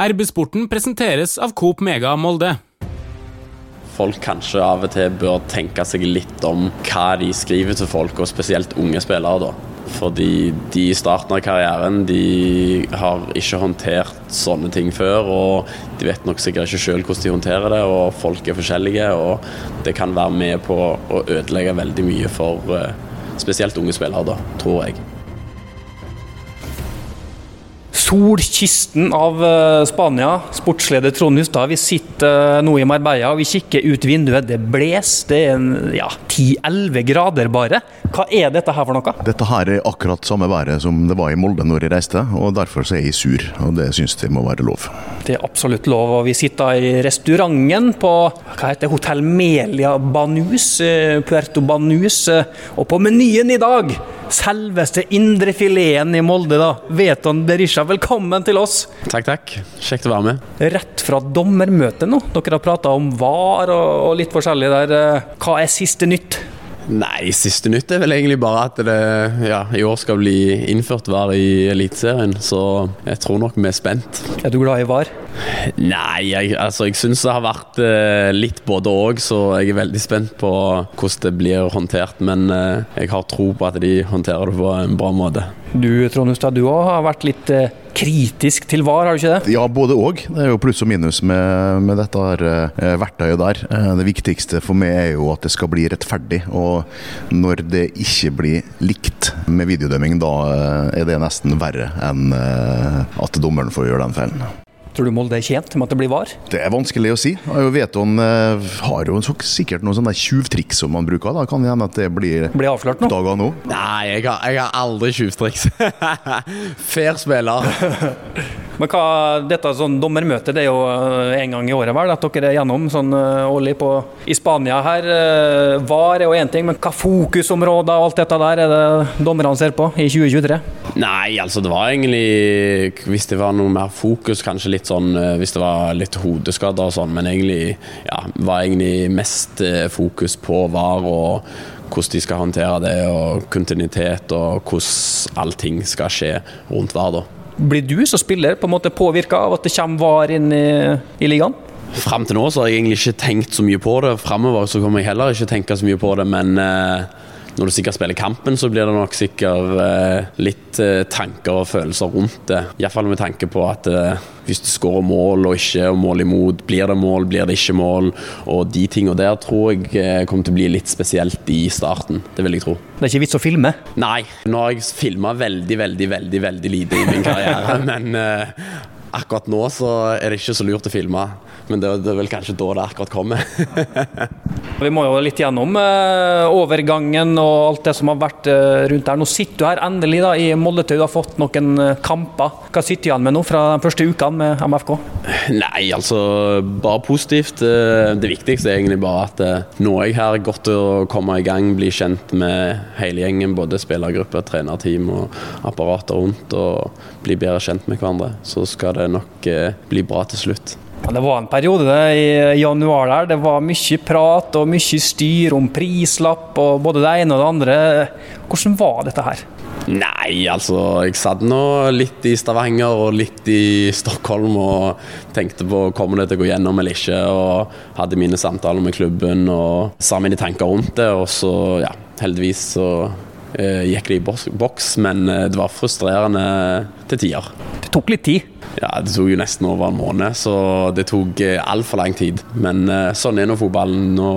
RB-sporten presenteres av Coop Mega Molde. Folk kanskje av og til bør tenke seg litt om hva de skriver til folk, og spesielt unge spillere. da. Fordi de i starten av karrieren de har ikke håndtert sånne ting før. Og de vet nok sikkert ikke sjøl hvordan de håndterer det, og folk er forskjellige. Og det kan være med på å ødelegge veldig mye for eh, spesielt unge spillere, da, tror jeg. Solkysten av eh, Spania. Sportsleder Trond Hustad, vi sitter eh, nå i Marbella og vi kikker ut vinduet. Det blåser. Det er en, ja, 10-11 grader bare. Hva er dette her for noe? Dette her er akkurat samme været som det var i Molde når jeg reiste, og derfor så er jeg sur. Og det syns jeg må være lov. Det er absolutt lov. og Vi sitter i restauranten på hva heter det, Hotell Melia Banus, eh, Puerto Banus. eh, Og på menyen i dag, selveste indrefileten i Molde, da. Veton Berisha, velkommen til oss. Takk, takk. Kjekt å være med. Rett fra dommermøtet nå. Dere har prata om VAR og, og litt forskjellig der. Eh, Hva er siste nytt? Nei, siste nytt er vel egentlig bare at det ja, i år skal bli innført VAR i Eliteserien, så jeg tror nok vi er spent. Er du glad i VAR? Nei, jeg, altså, jeg syns det har vært eh, litt både òg, så jeg er veldig spent på hvordan det blir håndtert. Men eh, jeg har tro på at de håndterer det på en bra måte. Du Trond Hustad, du òg har vært litt eh, kritisk til VAR, har du ikke det? Ja, både og. Det er jo pluss og minus med, med dette her, eh, verktøyet der. Eh, det viktigste for meg er jo at det skal bli rettferdig. Og når det ikke blir likt med videodømming, da eh, er det nesten verre enn eh, at dommeren får gjøre den feilen. Tror du Molde er tjent med at det blir VAR? Det er vanskelig å si. Veton Jeg vet han eh, har jo sikkert noen sånne tjuvtriks som man bruker. Da kan det hende at det blir Blir avslørt nå? Dager nå. Nei, jeg har, jeg har aldri tjuvtriks. Fair spiller. Men hva, dette sånn dommermøtet det er jo eh, en gang i året vel, at dere er gjennom sånn eh, årlig på, i Spania her. eh, VAR er jo én ting, men hva fokusområder og alt dette der er det dommerne ser på i 2023? Nei, altså det var egentlig Hvis det var noe mer fokus, kanskje litt sånn Hvis det var litt hodeskader og sånn, men egentlig ja, var egentlig mest fokus på VAR og hvordan de skal håndtere det, og kontinuitet og hvordan allting skal skje rundt VAR. da. Blir du som spiller på en måte påvirka av at det kommer VAR inn i, i ligaen? Fram til nå så har jeg egentlig ikke tenkt så mye på det. Framover så kommer jeg heller ikke tenke så mye på det, men eh, når du sikkert spiller kampen, så blir det nok sikkert eh, litt eh, tanker og følelser rundt det. Iallfall med tanke på at eh, hvis du skårer mål og ikke mål imot, blir det mål, blir det ikke mål? Og de tingene der tror jeg kommer til å bli litt spesielt i starten. Det vil jeg tro. Det er ikke vits å filme. Nei, nå har jeg filma veldig, veldig, veldig veldig lite i min karriere, men akkurat nå så er det ikke så lurt å filme. Men det, det er vel kanskje da det akkurat kommer. Vi må jo litt gjennom eh, overgangen og alt det som har vært eh, rundt der. Nå sitter du her endelig da i Moldetøy, du har fått noen eh, kamper. Hva sitter du igjen med nå fra de første ukene med MFK? Nei, altså bare positivt. Det viktigste er egentlig bare at nå er jeg her godt å komme i gang, bli kjent med hele gjengen. Både spillergruppe, trenerteam og apparater rundt. Og bli bedre kjent med hverandre. Så skal det nok bli bra til slutt. Det var en periode det, i januar der. Det var mye prat og mye styr om prislapp og både det ene og det andre. Hvordan var dette her? Nei, altså jeg satt nå litt i Stavanger og litt i Stockholm og tenkte på kommer det til å gå gjennom eller ikke. Og hadde mine samtaler med klubben og sa mine tanker rundt det. Og så, ja, heldigvis så eh, gikk det i boks, men eh, det var frustrerende til tider. Det tok litt tid. Ja, Det tok jo nesten over en måned, så det tok eh, altfor lang tid. Men eh, sånn er nå fotballen. Nå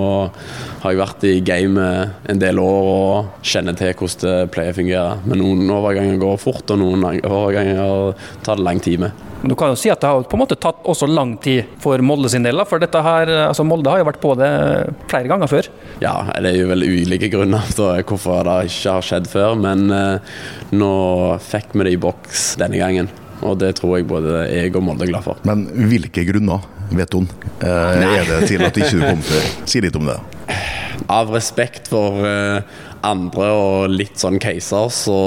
har jeg vært i gamet en del år og kjenner til hvordan det pleier å fungere. Men noen overganger går fort, og noen overganger tar det lang tid med. Men Du kan jo si at det har på en måte tatt også lang tid for Molde sin del. For dette her, altså Molde har jo vært på det flere ganger før. Ja, det er jo vel ulike grunner til hvorfor det ikke har skjedd før, men eh, nå fikk vi det i boks denne gangen. Og det tror jeg både jeg og Molde er glad for. Men hvilke grunner, vet hun, eh, er det til at ikke du kom før? Si litt om det. Av respekt for eh, andre og litt sånn caser, så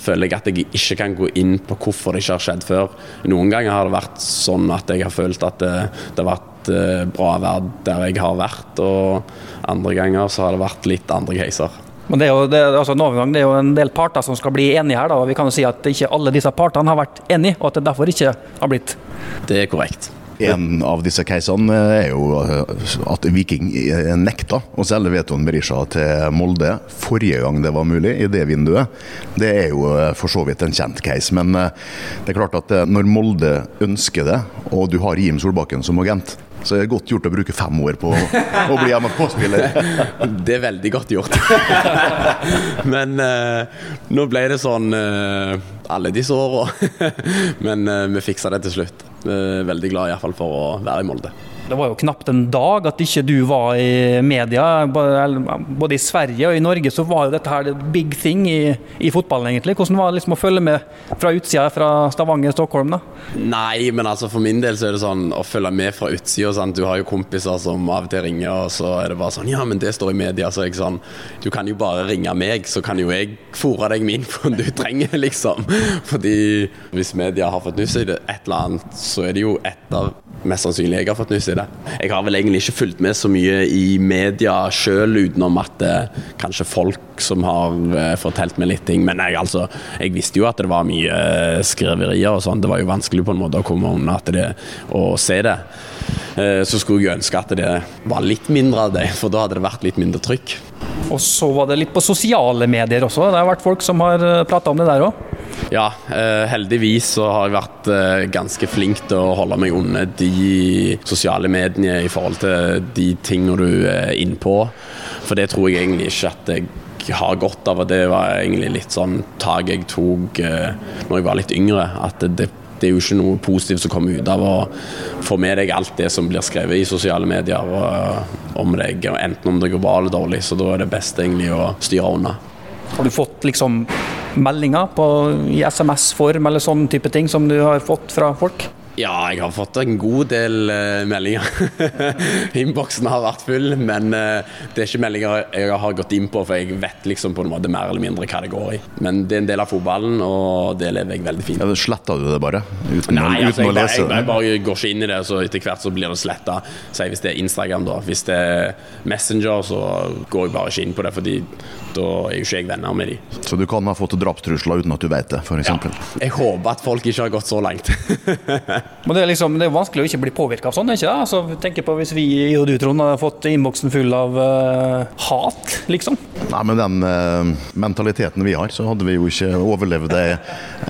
føler jeg at jeg ikke kan gå inn på hvorfor det ikke har skjedd før. Noen ganger har det vært sånn at jeg har følt at det, det har vært eh, bra verd der jeg har vært, og andre ganger så har det vært litt andre caser. Men det er, jo, det, altså, en overgang, det er jo en del parter som skal bli enige her. Da. og Vi kan jo si at ikke alle disse partene har vært enige, og at det derfor ikke har blitt. Det er korrekt. En av disse casene er jo eh, at Viking eh, nekta å selge Veton Berisha til Molde forrige gang det var mulig, i det vinduet. Det er jo eh, for så vidt en kjent case, men det er klart at når Molde ønsker det, og du har Jim Solbakken som agent, så er godt gjort å bruke fem år på å bli MFK-spiller. Det er veldig godt gjort. Men uh, nå ble det sånn uh, alle disse åra. Men uh, vi fiksa det til slutt. Veldig glad i hvert fall for å være i Molde. Det var jo knapt en dag at ikke du var i media. Både i Sverige og i Norge så var jo dette her big thing i, i fotballen, egentlig. Hvordan var det liksom å følge med fra utsida fra Stavanger og Stockholm, da? Nei, men altså for min del så er det sånn å følge med fra utsida. Du har jo kompiser som av og til ringer, og så er det bare sånn Ja, men det står i media, så er jeg sånn Du kan jo bare ringe meg, så kan jo jeg fòre deg med infoen du trenger, liksom. Fordi hvis media har fått nuss i det et eller annet, så er det jo et av mest sannsynlig jeg har fått nuss i det. Jeg har vel egentlig ikke fulgt med så mye i media sjøl, utenom at det eh, kanskje folk som har eh, fortalt meg litt ting. Men jeg, altså, jeg visste jo at det var mye eh, skriverier og sånn. Det var jo vanskelig på en måte å komme unna det, å se det. Så skulle jeg ønske at det var litt mindre av det, for da hadde det vært litt mindre trykk. Og så var det litt på sosiale medier også. Det har vært folk som har prata om det der òg? Ja, eh, heldigvis så har jeg vært eh, ganske flink til å holde meg unna de sosiale mediene i forhold til de tingene du er innpå. For det tror jeg egentlig ikke at jeg har godt av, og det var egentlig litt sånn tak jeg tok eh, når jeg var litt yngre. At det, det er jo ikke noe positivt som kommer ut av å få med deg alt det som blir skrevet i sosiale medier om deg, enten om det går bra eller dårlig. Så da er det best egentlig å styre unna. Har du fått liksom meldinger på, i SMS-form eller sånne type ting som du har fått fra folk? Ja, jeg har fått en god del uh, meldinger. Innboksen har vært full, men uh, det er ikke meldinger jeg har gått inn på, for jeg vet liksom på en måte mer eller mindre hva det går i. Men det er en del av fotballen, og det lever jeg veldig fint. Ja, Sletta du det bare? Uten, Nei, uten altså, å lese jeg, jeg, jeg, bare går ikke inn i det, så etter hvert så blir det sletta. Si hvis det er Instagram, da. Hvis det er Messenger, så går jeg bare ikke inn på det, fordi da er jo ikke jeg venner med de. Så du kan ha fått drapstrusler uten at du vet det, f.eks.? Ja. Jeg håper at folk ikke har gått så langt. Men det er, liksom, det er vanskelig å ikke bli påvirka av sånn, ikke det? Altså, tenk på hvis vi og du, Trond, hadde fått innboksen full av uh, hat, liksom. Nei, Med den uh, mentaliteten vi har, så hadde vi jo ikke overlevd ei,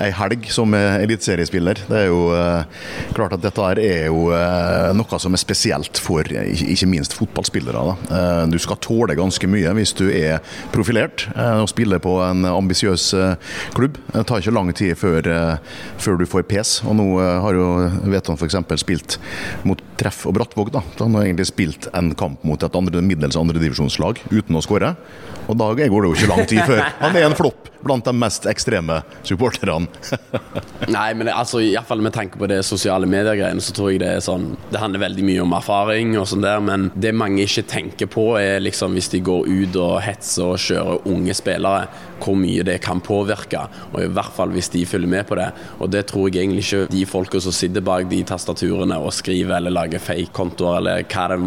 ei helg som eliteseriespiller. Det er jo uh, klart at dette her er jo noe som er spesielt for ikke minst fotballspillere. Da. Du skal tåle ganske mye hvis du er profilert og spiller på en ambisiøs klubb. Det tar ikke lang tid før, før du får pes. og nå har jo vet han f.eks. spilt mot Treff og Brattvåg. da. Han har egentlig spilt en kamp mot et andre, middels andredivisjonslag uten å skåre. Og da går det jo ikke lang tid før han er en flopp blant de mest ekstreme supporterne. Nei, men altså, iallfall med tanke på det sosiale medier-greiene, så tror jeg det er sånn Det handler veldig mye om erfaring og sånn der, men det mange ikke tenker på, er liksom hvis de går ut og hetser og kjører unge spillere, hvor mye det kan påvirke. Og i hvert fall hvis de følger med på det. Og det tror jeg egentlig ikke de folka som sitter bak de tastaturene og skriver eller lager fake-kontoer eller hva det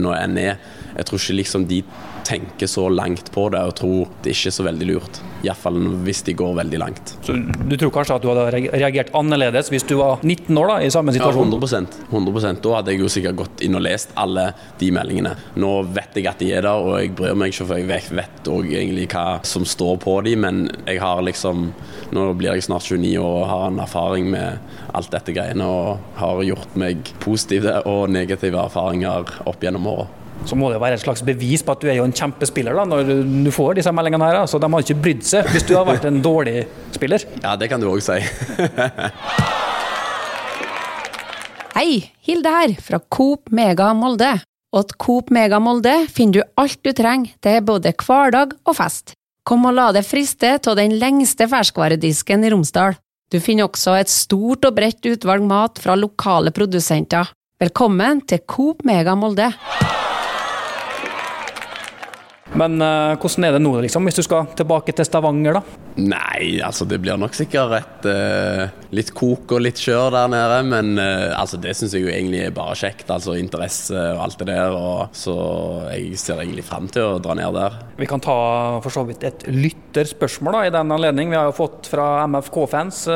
nå enn er. Jeg tror ikke liksom de tenker så langt på det og tror det er ikke så veldig lurt. Iallfall hvis de går veldig langt. Så Du tror kanskje at du hadde reagert annerledes hvis du var 19 år da, i samme situasjon? Ja, 100%, 100 Da hadde jeg jo sikkert gått inn og lest alle de meldingene. Nå vet jeg at de er der, og jeg bryr meg ikke, for jeg vet òg egentlig hva som står på de, men jeg har liksom Nå blir jeg snart 29 år og har en erfaring med alt dette greiene og har gjort meg positive og negative erfaringer opp gjennom åra så må det være et slags bevis på at du er jo en kjempespiller da, når du får disse meldingene her. Så de har ikke brydd seg hvis du har vært en dårlig spiller. Ja, det kan du òg si. Hei, Hilde her, fra Coop Mega Molde. Og til Coop Mega Molde finner du alt du trenger til både hverdag og fest. Kom og la deg friste av den lengste ferskvaredisken i Romsdal. Du finner også et stort og bredt utvalg mat fra lokale produsenter. Velkommen til Coop Mega Molde. Men uh, hvordan er det nå, liksom, hvis du skal tilbake til Stavanger, da? Nei, altså det blir nok sikkert et, uh, litt kok og litt kjør der nede. Men uh, altså det syns jeg jo egentlig er bare kjekt. Altså interesse og alt det der. Og, så jeg ser egentlig fram til å dra ned der. Vi kan ta for så vidt et lytterspørsmål da, i den anledning. Vi har jo fått fra MFK-fans.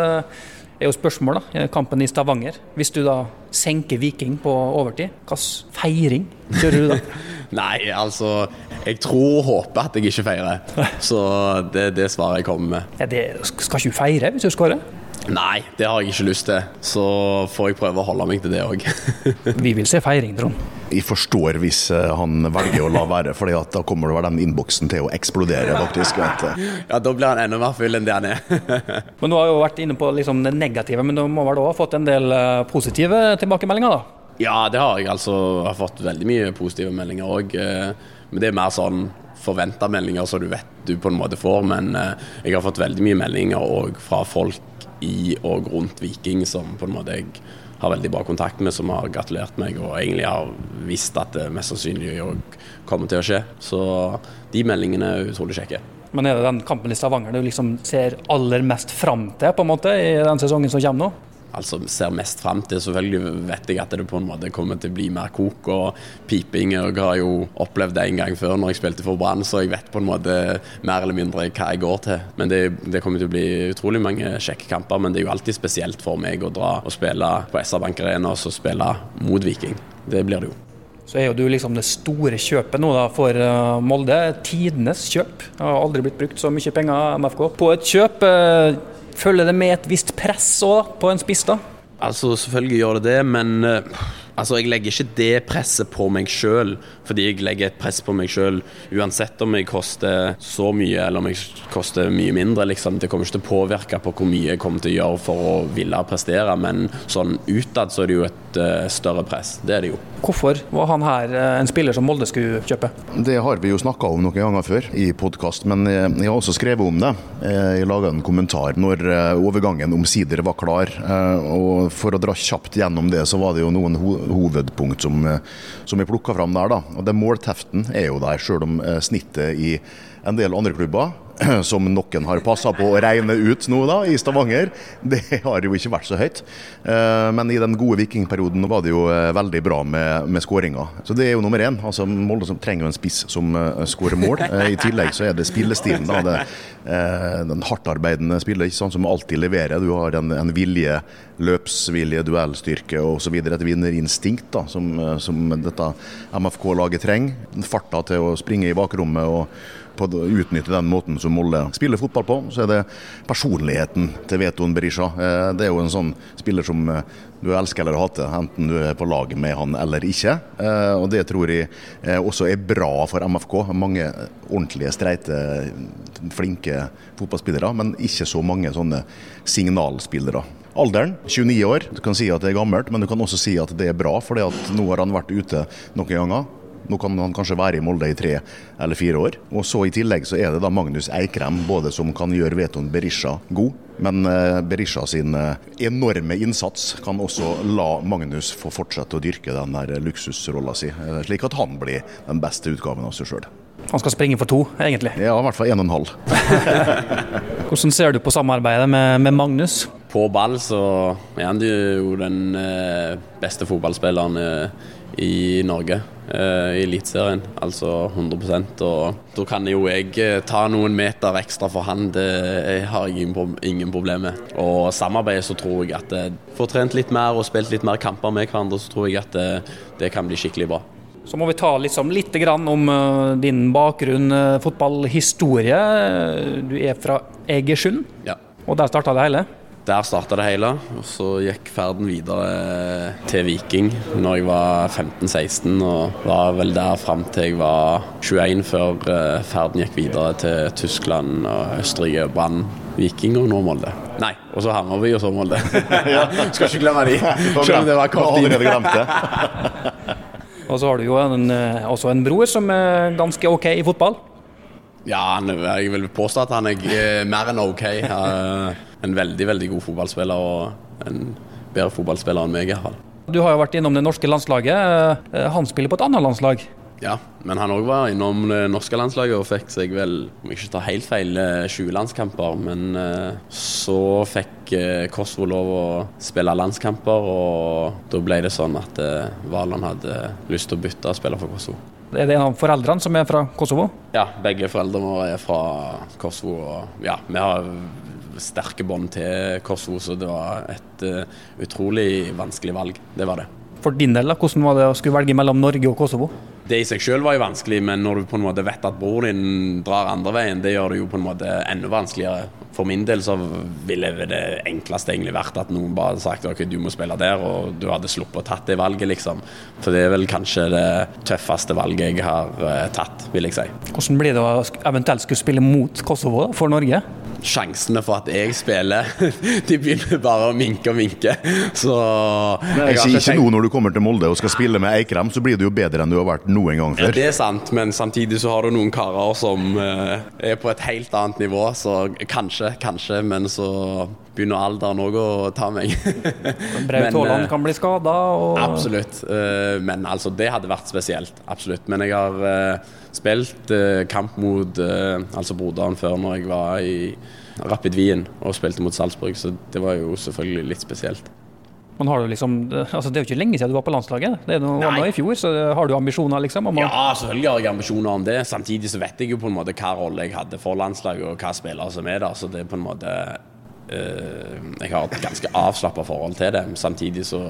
Er jo spørsmålet, kampen i Stavanger. Hvis du da senker Viking på overtid, hvilken feiring kjører du da? Nei, altså Jeg tror og håper at jeg ikke feirer. Så det er det svaret jeg kommer med. Ja, det skal ikke du feire hvis du skårer? Nei, det har jeg ikke lyst til. Så får jeg prøve å holde meg til det òg. Vi vil se feiring, Trond. Jeg forstår hvis eh, han velger å la være, for da kommer det vel den innboksen til å eksplodere, faktisk. Ja, da blir han enda mer full enn det han er. men Du har jo vært inne på liksom det negative, men du må vel òg ha fått en del eh, positive tilbakemeldinger? da? Ja, det har jeg. altså. Jeg har fått veldig mye positive meldinger òg. Eh, men det er mer sånn forventa meldinger som du vet du på en måte får. Men jeg har fått veldig mye meldinger òg fra folk i og rundt Viking som på en måte jeg har veldig bra kontakt med, som har gratulert meg og egentlig har visst at det mest sannsynlig òg kommer til å skje. Så de meldingene er utrolig kjekke. Men er det den kampen i Stavanger du liksom ser aller mest fram til på en måte i den sesongen som kommer nå? Altså ser mest fram til. Selvfølgelig vet jeg at det på en måte kommer til å bli mer kok og piping. Jeg har jo opplevd det en gang før når jeg spilte for Brann, så jeg vet på en måte mer eller mindre hva jeg går til. Men det, det kommer til å bli utrolig mange kjekke kamper. Men det er jo alltid spesielt for meg å dra og spille på SR Bank Arena og så spille mot Viking. Det blir det jo. Så er jo du liksom det store kjøpet nå da for eh, Molde. Tidenes kjøp. Jeg har aldri blitt brukt så mye penger MFK på et kjøp. Eh, Følger det med et visst press også, på en spiss? da? Altså, Selvfølgelig gjør det det, men uh, altså, jeg legger ikke det presset på meg sjøl, fordi jeg legger et press på meg sjøl uansett om jeg koster så mye eller om jeg koster mye mindre. Liksom. Det kommer ikke til å påvirke på hvor mye jeg kommer til å gjøre for å ville prestere, men sånn utad så er det jo et uh, større press. Det er det jo. Hvorfor var han her uh, en spiller som Molde skulle kjøpe? Det har vi jo snakka om noen ganger før i podkast, men jeg har også skrevet om det. Jeg laga en kommentar når overgangen omsider var klar. og for å dra kjapt gjennom det, så var det jo noen hovedpunkt som, eh, som jeg plukka fram der. da. Og det Målteften er jo der, sjøl om eh, snittet i en del andre klubber som noen har passa på å regne ut nå da, i Stavanger. Det har jo ikke vært så høyt. Eh, men i den gode vikingperioden var det jo eh, veldig bra med, med skåringer. Så det er jo nummer én. Altså, Molde trenger jo en spiss som uh, skårer mål. I tillegg så er det spillestilen. da, det, Den hardtarbeidende spiller ikke sånn som alltid leverer. Du har en, en vilje, løpsvilje, duellstyrke osv. Et vinnerinstinkt da, som, som dette MFK-laget trenger. Farta til å springe i bakrommet. og på å utnytte den måten som Molde spiller fotball på, så er det personligheten til Veton Berisha. Eh, det er jo en sånn spiller som eh, du elsker eller hater, enten du er på lag med han eller ikke. Eh, og Det tror jeg også er bra for MFK. Mange ordentlige, streite, flinke fotballspillere, men ikke så mange sånne signalspillere. Alderen, 29 år. Du kan si at det er gammelt, men du kan også si at det er bra, for nå har han vært ute noen ganger. Nå kan han kanskje være i Molde i tre eller fire år. Og så I tillegg så er det da Magnus Eikrem både som kan gjøre Veton Berisha god, men eh, Berisha sin eh, enorme innsats kan også la Magnus få fortsette å dyrke den der luksusrolla si, eh, slik at han blir den beste utgaven av seg sjøl. Han skal springe for to, egentlig? Ja, i hvert fall en og en halv. Hvordan ser du på samarbeidet med, med Magnus? På ball så er han jo den beste fotballspilleren i Norge i Eliteserien. Altså 100% Og da kan jo jeg eh, ta noen meter ekstra for han. Det har jeg ingen problem med. Og samarbeidet så tror jeg at uh, får trent litt mer og spilt litt mer kamper med hverandre, så tror jeg at det, det kan bli skikkelig bra. Så må vi ta liksom litt om din bakgrunn, fotballhistorie. Du er fra Egersund, ja. og der starta det hele? Der starta det hele. Og så gikk ferden videre til Viking når jeg var 15-16, og var vel der fram til jeg var 21, før eh, ferden gikk videre til Tyskland og Østerrike, Brann, Viking og nå Molde. Nei, og så Hammarby og så Molde. Skal ikke glemme de, selv om det var kort tid. og så har du jo en, eh, også en bror som er ganske OK i fotball. Ja, jeg vil påstå at han er eh, mer enn OK en veldig veldig god fotballspiller og en bedre fotballspiller enn meg. i hvert fall. Du har jo vært innom det norske landslaget. Eh, han spiller på et annet landslag? Ja, men han òg var innom det norske landslaget og fikk seg vel, om jeg ikke tar helt feil, 20 landskamper. Men eh, så fikk eh, Kosovo lov å spille landskamper, og da ble det sånn at eh, Valand hadde lyst til å bytte og spille for Kosovo. Er det en av foreldrene som er fra Kosovo? Ja, begge foreldrene våre er fra Kosovo. Og ja, vi har sterke bånd til Kosovo, så det var et uh, utrolig vanskelig valg. Det var det. For din del, da, hvordan var det å skulle velge mellom Norge og Kosovo? Det i seg selv var jo vanskelig, men når du på en måte vet at broren din drar andre veien, det gjør det jo på en måte enda vanskeligere. For min del så ville det enkleste egentlig vært at noen bare hadde sagt ok, du må spille der, og du hadde sluppet å tatt det valget, liksom. For det er vel kanskje det tøffeste valget jeg har uh, tatt, vil jeg si. Hvordan blir det å eventuelt skulle spille mot Kosovo for Norge? Sjansene for at jeg spiller, de begynner bare å minke og minke. Så Nei, jeg ikke, ikke nå når du kommer til Molde og skal spille med Eikrem, så blir det jo bedre enn du har vært noen gang før. Ja, det er sant, men samtidig så har du noen karer som uh, er på et helt annet nivå, så kanskje, kanskje, men så begynner alderen òg å ta meg. Braut Haaland uh, kan bli skada? Og... Absolutt, uh, men altså det hadde vært spesielt. Absolutt. Men jeg har spilt kamp mot altså broderen før når jeg var i Rapid Wien og spilte mot Salzburg, så det var jo selvfølgelig litt spesielt. Men har du liksom, altså Det er jo ikke lenge siden du var på landslaget. Det er noe annet i fjor, så Har du ambisjoner? liksom? Å... Ja, selvfølgelig har jeg ambisjoner om det. Samtidig så vet jeg jo på en måte hva rolle jeg hadde for landslaget, og hva spillere som er der. Så det er på en måte Jeg har et ganske avslappa forhold til det. Samtidig så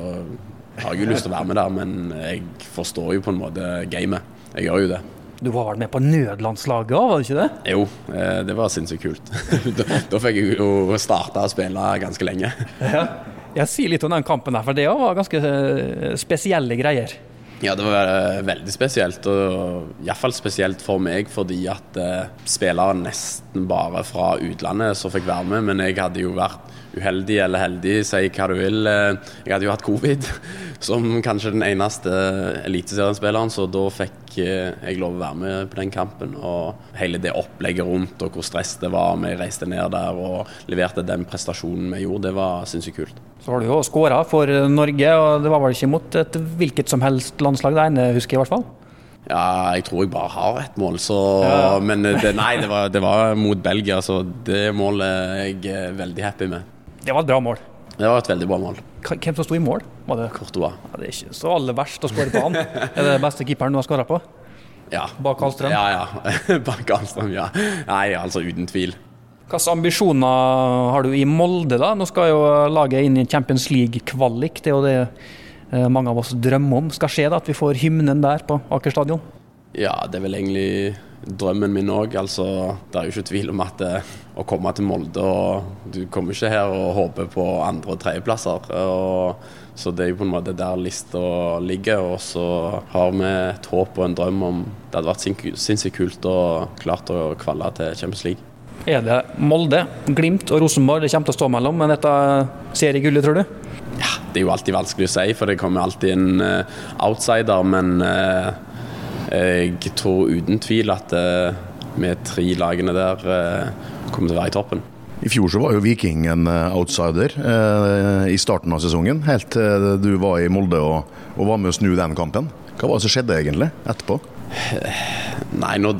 har jeg jo lyst til å være med der, men jeg forstår jo på en måte gamet. Jeg gjør jo det. Du var vel med på nødlandslaget òg, var du ikke det? Jo, eh, det var sinnssykt kult. da, da, fikk jeg jo starta å spille ganske lenge. ja. Jeg sier litt om den kampen der, for det var ganske eh, spesielle greier. Ja, det var eh, veldig spesielt, og iallfall spesielt for meg fordi at uh, spillere nesten bare fra utlandet som fikk være med, men jeg hadde jo vært uheldig eller heldig, si hva du vil. Jeg hadde jo hatt covid som kanskje den eneste eliteseriespilleren, så da fikk eh, jeg lov å være med på den kampen. Og hele det opplegget rundt og hvor stress det var. Vi reiste ned der og leverte den prestasjonen vi gjorde, det var sinnssykt kult. Så har du jo skåra for Norge, og det var vel ikke mot et hvilket som helst landslag det ene, husker jeg i hvert fall? Ja, jeg tror jeg bare har ett mål, så ja. Men det, nei, det var, det var, mot Belgia, så det målet er jeg eh, veldig happy med. Det var et bra mål. Det var et veldig bra mål. Hvem som sto i mål? Var det Courtois. Ja, det er ikke så aller verst å skåre på han. er det beste keeperen du har skåra på? Ja. Bak Hallstrøm? Ja, ja. Bak Hallstrøm, ja. Nei, altså uten tvil. Hvilke ambisjoner har du i Molde, da? Nå skal jo laget inn i Champions League-kvalik. Det er jo det eh, mange av oss drømmer om skal skje, da, at vi får hymnen der på Aker stadion. Ja, det er vel egentlig drømmen min òg. Altså, det er jo ikke tvil om at det, eh, å komme til Molde og Du kommer ikke her og håper på andre- og tredjeplasser. Så det er jo på en måte der lista ligger. Og så har vi et håp og en drøm om Det hadde vært sinnssykt kult og klart å kvalle til Champions League. Er det Molde, Glimt og Rosenborg det kommer til å stå mellom men dette seriegullet, tror du? Ja, Det er jo alltid vanskelig å si, for det kommer alltid en uh, outsider. Men uh, jeg tror uten tvil at uh, vi tre lagene der uh, kommer til å være i toppen. I fjor så var jo Viking en eh, outsider eh, i starten av sesongen, helt til du var i Molde og, og var med å snu den kampen. Hva var det som skjedde egentlig etterpå? Nei, nå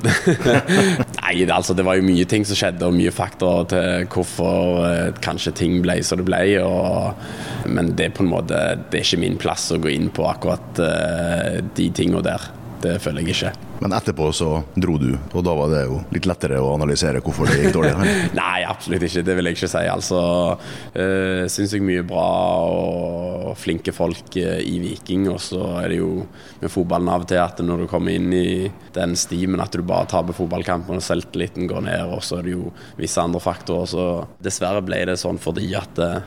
Nei, altså det var jo mye ting som skjedde, og mye faktorer til hvorfor eh, kanskje ting ble som det ble. Og, men det er på en måte Det er ikke min plass å gå inn på akkurat eh, de tingene der. Det føler jeg ikke. Men etterpå så dro du, og da var det jo litt lettere å analysere hvorfor det gikk dårlig? Nei, absolutt ikke. Det vil jeg ikke si. Altså, øh, syns jeg mye bra og flinke folk øh, i Viking. Og så er det jo med fotballen av og til at når du kommer inn i den stimen at du bare taper fotballkampen og selvtilliten går ned, og så er det jo visse andre faktorer. Så dessverre ble det sånn fordi at øh,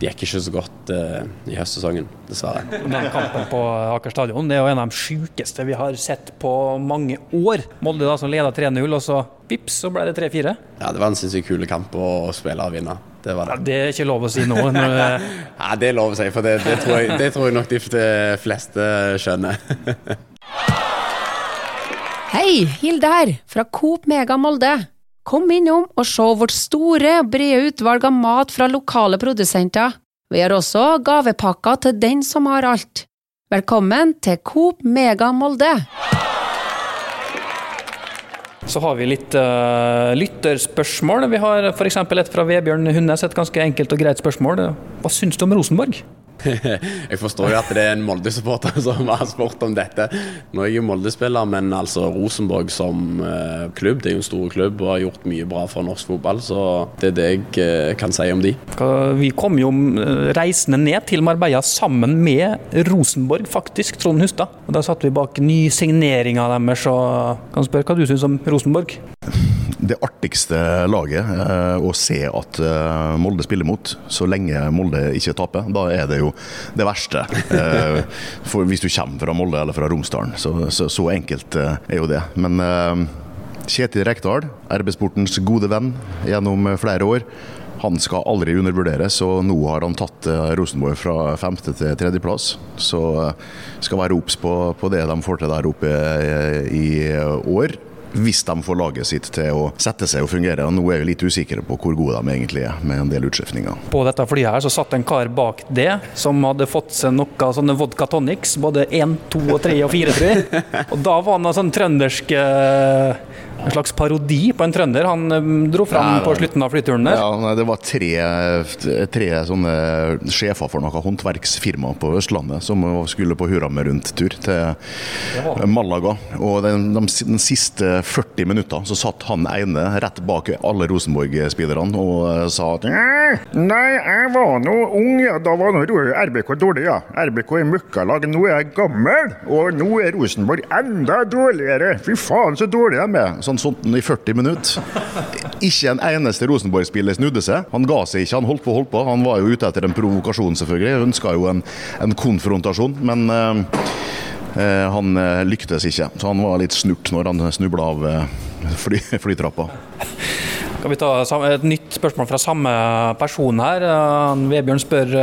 det gikk ikke så godt uh, i høstsesongen, dessverre. Den kampen på Aker stadion det er jo en av de sjukeste vi har sett på mange år. Molde da som leda 3-0, og så vips, så ble det 3-4. Ja, det var en sinnssykt kul kamp å spille og vinne. Det var det. Ja, det er ikke lov å si nå. Når... ja, det er lov å si, for det, det, tror, jeg, det tror jeg nok de fleste skjønner. Hei, Hilde her, fra Coop Mega Molde. Kom innom og se vårt store, brede utvalg av mat fra lokale produsenter. Vi har også gavepakker til den som har alt. Velkommen til Coop Mega Molde! Så har vi litt uh, lytterspørsmål. Vi har f.eks. et fra Vebjørn Hundnes, et ganske enkelt og greit spørsmål. Hva syns du om Rosenborg? jeg forstår jo at det er en Molde-supporter som har spurt om dette. Nå er jeg jo Molde-spiller, men altså Rosenborg som uh, klubb, det er jo en stor klubb og har gjort mye bra for norsk fotball. Så det er det jeg uh, kan si om de. Vi kom jo eh, reisende ned til Marbella sammen med Rosenborg, faktisk, Trond Hustad. Og Da satt vi bak ny signering av deres og kan spørre hva du syns om Rosenborg? Det artigste laget eh, å se at eh, Molde spiller mot, så lenge Molde ikke taper. Da er det jo det verste. Eh, for hvis du kommer fra Molde eller fra Romsdalen. Så, så, så enkelt er jo det. Men Kjetil Rekdal, RB-sportens gode venn gjennom flere år. Han skal aldri undervurderes, og nå har han tatt Rosenborg fra femte til tredjeplass. Så skal være obs på, på, det de får til der oppe i år hvis de får laget sitt til å sette seg og fungere. Og Nå er vi litt usikre på hvor gode de egentlig er, med en del utskiftninger. På dette flyet her så satt en kar bak det som hadde fått seg noe sånne vodka tonics, både én, to og tre og fire, tror jeg. Og da var han sånn trøndersk eh, en slags parodi på en trønder han eh, dro fram nei, på slutten av flyturen der? Ja, nei, Det var tre, tre sånne sjefer for noe håndverksfirma på Østlandet som skulle på Hurame rundt-tur til Malaga. Og den, de, den, siste 40 minutter så satt han ene rett bak alle Rosenborg-spillerne og eh, sa at Nei, jeg var nå ung, ja. Da var nå RBK dårlig, ja. RBK er møkkalag. Nå er jeg gammel, og nå er Rosenborg enda dårligere. Fy faen, så dårlig de er. Sånn sånt i 40 minutter. Ikke en eneste Rosenborg-spiller snudde seg. Han ga seg ikke, han holdt på holdt på. Han var jo ute etter en provokasjon, selvfølgelig. Ønska jo en, en, konfrontasjon. Men uh, han uh, lyktes ikke. Så han var litt snurt når han snubla av fly, flytrappa. Skal vi ta et nytt spørsmål fra samme person her? Vebjørn spør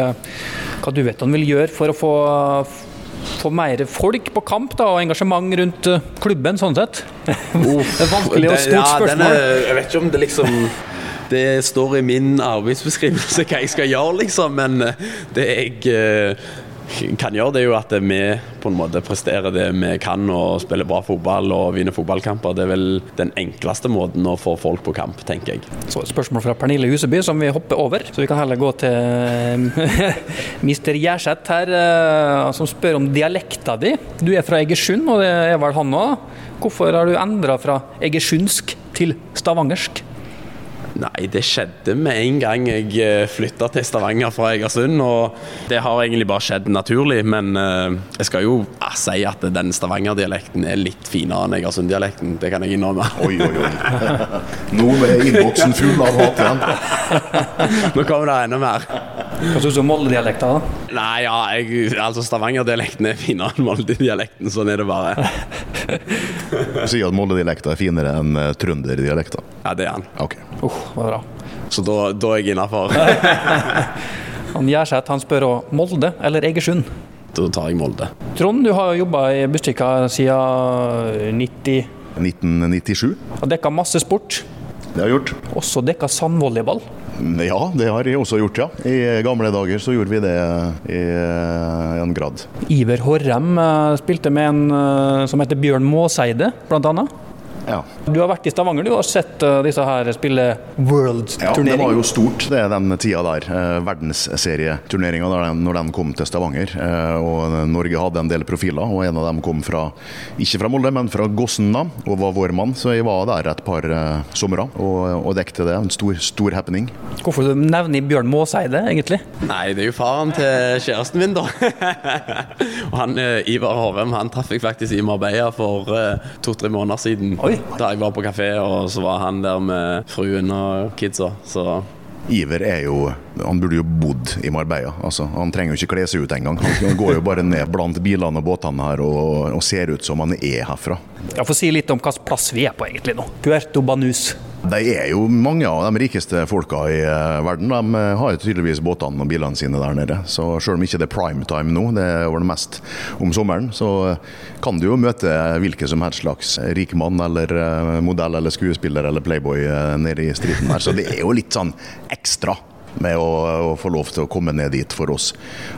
hva du vet han vil gjøre for å få få mer folk på kamp da, og engasjement rundt eh, klubben, sånn sett? Det er vanskelig og stort ja, spørsmål. Er, jeg vet ikke om det liksom det står i min arbeidsbeskrivelse hva jeg skal gjøre, liksom. Men eh, det jeg eh, kan gjøre, det er jo at vi på en måte presterer det vi kan og spiller bra fotball og vinner fotballkamper. Det er vel den enkleste måten å få folk på kamp, tenker jeg. Så et spørsmål fra Pernille Huseby som vi hopper over, så vi kan heller gå til Mr. Gjerseth her, eh, som spør om dialekta di. Du er fra Egersund, og det er vel han òg. Hvorfor har du endra fra egersundsk til stavangersk? Nei, det skjedde med en gang jeg eh, flytta til Stavanger fra Egersund. Og det har egentlig bare skjedd naturlig. Men eh, jeg skal jo ah, si at den Stavanger-dialekten er litt finere enn Egersund-dialekten. Det kan jeg innrømme. Oi, oi, oi. Nå er innboksen full av hat igjen. Nå kommer det enda mer. Hva syns du om Molde-dialekta? Nei, ja, jeg, altså Stavanger-dialekten er finere enn Molde-dialekten. Sånn er det bare. Sier at Molde-dialekta er finere enn trønderdialekta. trønder-dialekta? Ja, det er han. Okay. Uh, bra. Så da, da er jeg innafor. han gjør seg at han spør òg Molde eller Egersund? Da tar jeg Molde. Trond, du har jobba i Bustika siden 90... 1997. Har dekka masse sport. Det har jeg gjort. Også dekka sandvolleyball. Ja, det har jeg også gjort, ja. I gamle dager så gjorde vi det i en grad. Iver Horrem eh, spilte med en eh, som heter Bjørn Måseide, blant annet. Ja. Du har vært i Stavanger du har sett uh, disse her spille World-turnering. Ja, det var jo stort det er den tida der. Uh, Verdensserieturneringa når den kom til Stavanger. Uh, og Norge hadde en del profiler, og en av dem kom fra ikke fra Molde, men fra Gossenna og var vår mann. Så jeg var der et par somre og, og dekte det. En stor, stor happening. Hvorfor du nevner Bjørn Måseide, egentlig? Nei, det er jo faren til kjæresten min, da. og han, Ivar Hovem han traff jeg faktisk i Marbella for to-tre måneder siden. Oi. Da jeg var på kafé, og så var han der med fruen og kidsa. Så Iver er jo Han burde jo bodd i Marbella. Altså, han trenger jo ikke kle seg ut engang. Han går jo bare ned blant bilene og båtene her og, og ser ut som han er herfra. Jeg får si litt om hvilken plass vi er på egentlig nå. Puerto Banus. De er jo mange av de rikeste folka i eh, verden. De eh, har tydeligvis båtene og bilene sine der nede. Så selv om ikke det er prime time nå, det er det mest om sommeren, så eh, kan du jo møte hvilken som helst slags rik mann eller modell eller skuespiller eller playboy nede i striden der. Så det er jo litt sånn ekstra med å, å få lov til å komme ned dit for oss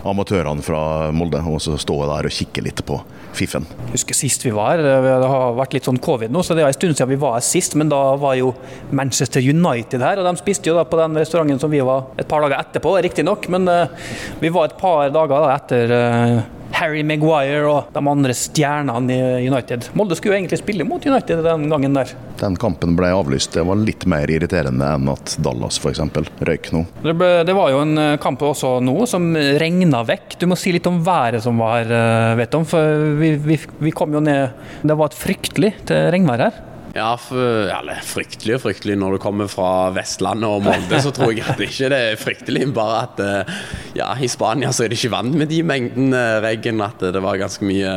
amatørene fra Molde, og så stå der og kikke litt på fiffen. Jeg husker sist vi var her, det har vært litt sånn covid nå, så det er en stund siden vi var her sist. Men da var jo Manchester United her, og de spiste jo da på den restauranten som vi var et par dager etterpå, riktignok. Men uh, vi var et par dager da, etter uh, Harry Maguire og de andre stjernene i United. Molde skulle jo egentlig spille mot United den gangen der. Den kampen ble avlyst. Det var litt mer irriterende enn at Dallas f.eks. røyk nå. Det, ble, det, var jo en eh, kamp også nå som regna vekk. Du må si litt om været som var, vet du. For vi, vi, vi kom jo ned Det var et fryktelig til regnvær her. Ja, for, eller fryktelig og fryktelig. Når du kommer fra Vestlandet og Molde, så tror jeg at det ikke er fryktelig. Bare at eh, ja, i Spania så er det ikke vant med de mengdene regn. At det var ganske mye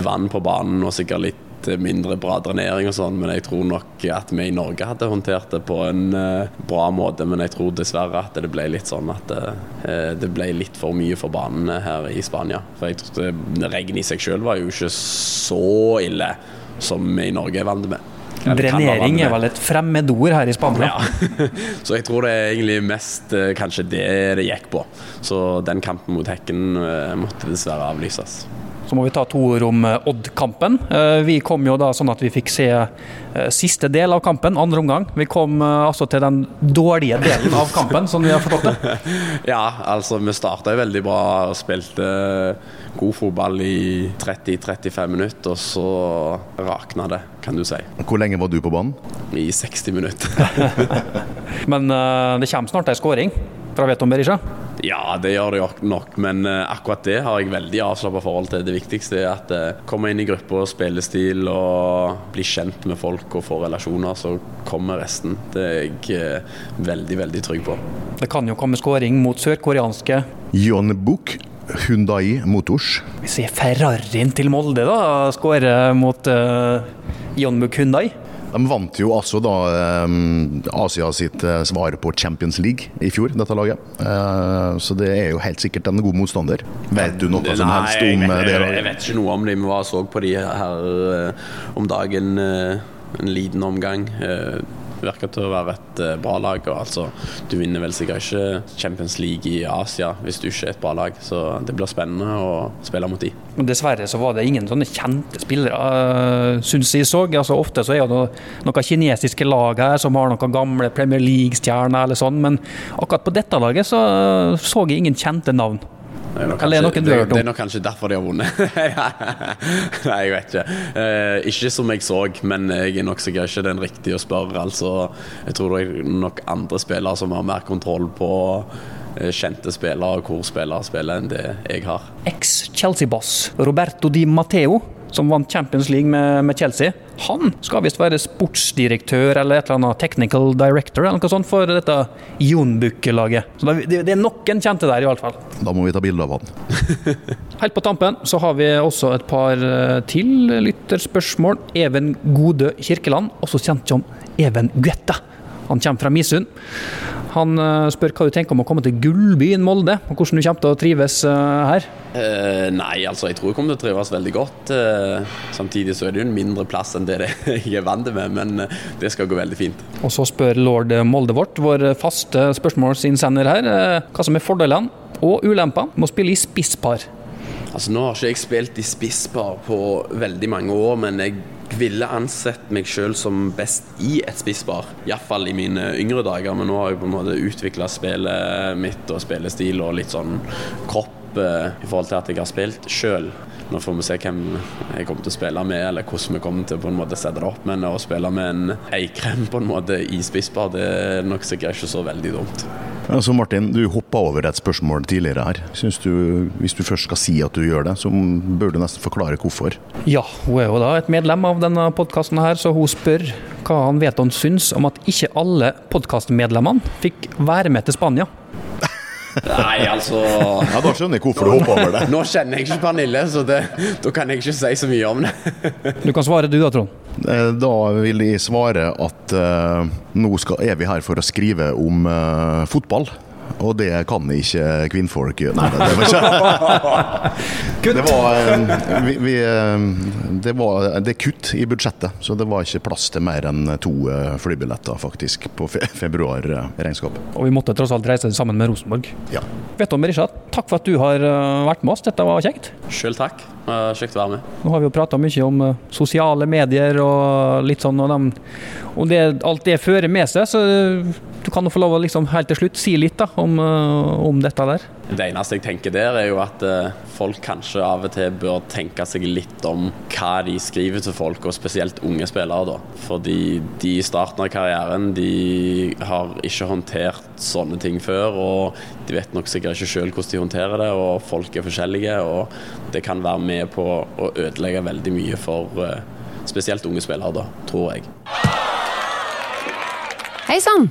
vann på banen og sikkert litt mindre bra drenering og sånn, men jeg tror nok at vi i Norge hadde håndtert det på en uh, bra måte. Men jeg tror dessverre at det ble litt sånn at uh, det ble litt for mye for banene her i Spania. For jeg tror regnet i seg sjøl var jo ikke så ille som vi i Norge er vant med. Drenering er vel et fremmedord her i Spania. Ja. Så jeg tror det er egentlig mest eh, kanskje det det gikk på. Så den kampen mot Hekken eh, måtte dessverre avlyses. Så må vi ta to ord om eh, Odd-kampen. Vi kom jo da sånn at vi fikk se siste del av kampen, andre omgang. Vi kom altså til den dårlige delen av kampen, som vi har forstått det. ja, altså vi starta veldig bra og spilte god fotball i 30-35 minutter, og så rakna det, kan du si. Hvor lenge var du på banen? I 60 minutter. Men det kommer snart ei skåring fra Veton Berisha? Ja, det gjør det nok, men uh, akkurat det har jeg veldig avslappa forhold til. Det viktigste er at uh, komme inn i gruppa, spillestil og bli kjent med folk og få relasjoner, så kommer resten. Det er jeg veldig, veldig trygg på. Det kan jo komme skåring mot sørkoreanske Yon Buk Hundai Motors. Vi ser Ferrarien til Molde da, skåre mot uh, Jonmuk Hundai. De vant jo altså da um, Asia sitt uh, svar på Champions League i fjor, dette laget. Uh, så det er jo helt sikkert en god motstander. Vet du noe Nei, som helst om jeg, det laget? Jeg vet ikke noe om det. Vi så på de her om dagen en liten omgang virker til å være et uh, bra lag. og altså, Du vinner vel sikkert ikke Champions League i Asia hvis du ikke er et bra lag. Så det blir spennende å spille mot de. Dessverre så var det ingen sånne kjente spillere, uh, syns jeg så. Altså, ofte så er det noen, noen kinesiske lag her som har noen gamle Premier League-stjerner eller sånn, men akkurat på dette laget så så jeg ingen kjente navn. Det er, kanskje, det, det er nok kanskje derfor de har vunnet. Nei, jeg vet ikke. Eh, ikke som jeg så, men jeg er nok sikkert ikke den riktige å spørre. Altså, jeg tror det er nok andre spillere som har mer kontroll på eh, kjente spillere og hvor spillere spiller, enn det jeg har. Eks-Chelsea-boss Roberto Di Matteo som vant Champions League med, med Chelsea, han skal visst være sportsdirektør eller et eller annet technical director eller noe sånt for dette Jonbukke-laget. Så det, det er noen kjente der, i hvert fall. Da må vi ta bilde av han. Helt på tampen så har vi også et par eh, til lytterspørsmål. Even Gode Kirkeland, også kjent som Even Guetta. Han kommer fra Misund. Han eh, spør hva du tenker om å komme til gullbyen Molde, og hvordan du kommer til å trives eh, her. Uh, nei, altså jeg tror jeg kommer til å trives veldig godt. Uh, samtidig så er det jo en mindre plass enn det, jeg er vant med, men uh, det skal gå veldig fint. Og så spør lord Molde vårt, vår faste spørsmålsinnsender her, hva som er fordelene og ulempene med å spille i spisspar. Altså Nå har ikke jeg spilt i spisspar på veldig mange år, men jeg ville ansett meg sjøl som best i et spisspar. Iallfall i mine yngre dager, men nå har jeg på en måte utvikla spillet mitt og spillestil og litt sånn kropp eh, i forhold til at jeg har spilt sjøl. Nå får vi se hvem jeg kommer til å spille med, eller hvordan vi kommer til på en måte sette det opp. Men å spille med en Eikrem på en måte i spisspar, det er nok sikkert ikke så veldig dumt. Altså Martin, du hoppa over et spørsmål tidligere her. Synes du, Hvis du først skal si at du gjør det, så bør du nesten forklare hvorfor. Ja, hun er jo da et medlem av denne podkasten her, så hun spør hva han vet han syns om at ikke alle podkastmedlemmene fikk være med til Spania. Nei, altså Ja, Da skjønner jeg hvorfor du hopper over det. Nå kjenner jeg ikke Pernille, så det, da kan jeg ikke si så mye om det. Du kan svare du da, Trond. Eh, da vil jeg svare at uh, nå skal, er vi her for å skrive om uh, fotball. Og det kan ikke kvinnfolk gjøre. Nei, det var ikke Det var, eh, vi, vi, eh, det var det er kutt i budsjettet, så det var ikke plass til mer enn to eh, flybilletter faktisk på fe februarregnskapet. Og vi måtte tross alt reise sammen med Rosenborg. Ja. Vet du, Berisha, takk for at du har eh, vært med oss. Dette var kjekt. Sjøl takk. Kjekt å være med. Nå har vi jo prata mye om eh, sosiale medier og litt sånn, og de, om det, alt det fører med seg. Så du kan jo få lov å liksom helt til slutt si litt da, om, eh, om dette der. Det eneste jeg tenker der, er jo at eh, folk kanskje av og til bør tenke seg litt om hva de skriver til folk, og spesielt unge spillere. da. Fordi de i starten av karrieren de har ikke håndtert sånne ting før. Og de vet nok sikkert ikke sjøl hvordan de håndterer det, og folk er forskjellige. Og det kan være med på å ødelegge veldig mye for eh, spesielt unge spillere, da, tror jeg. Hei sann!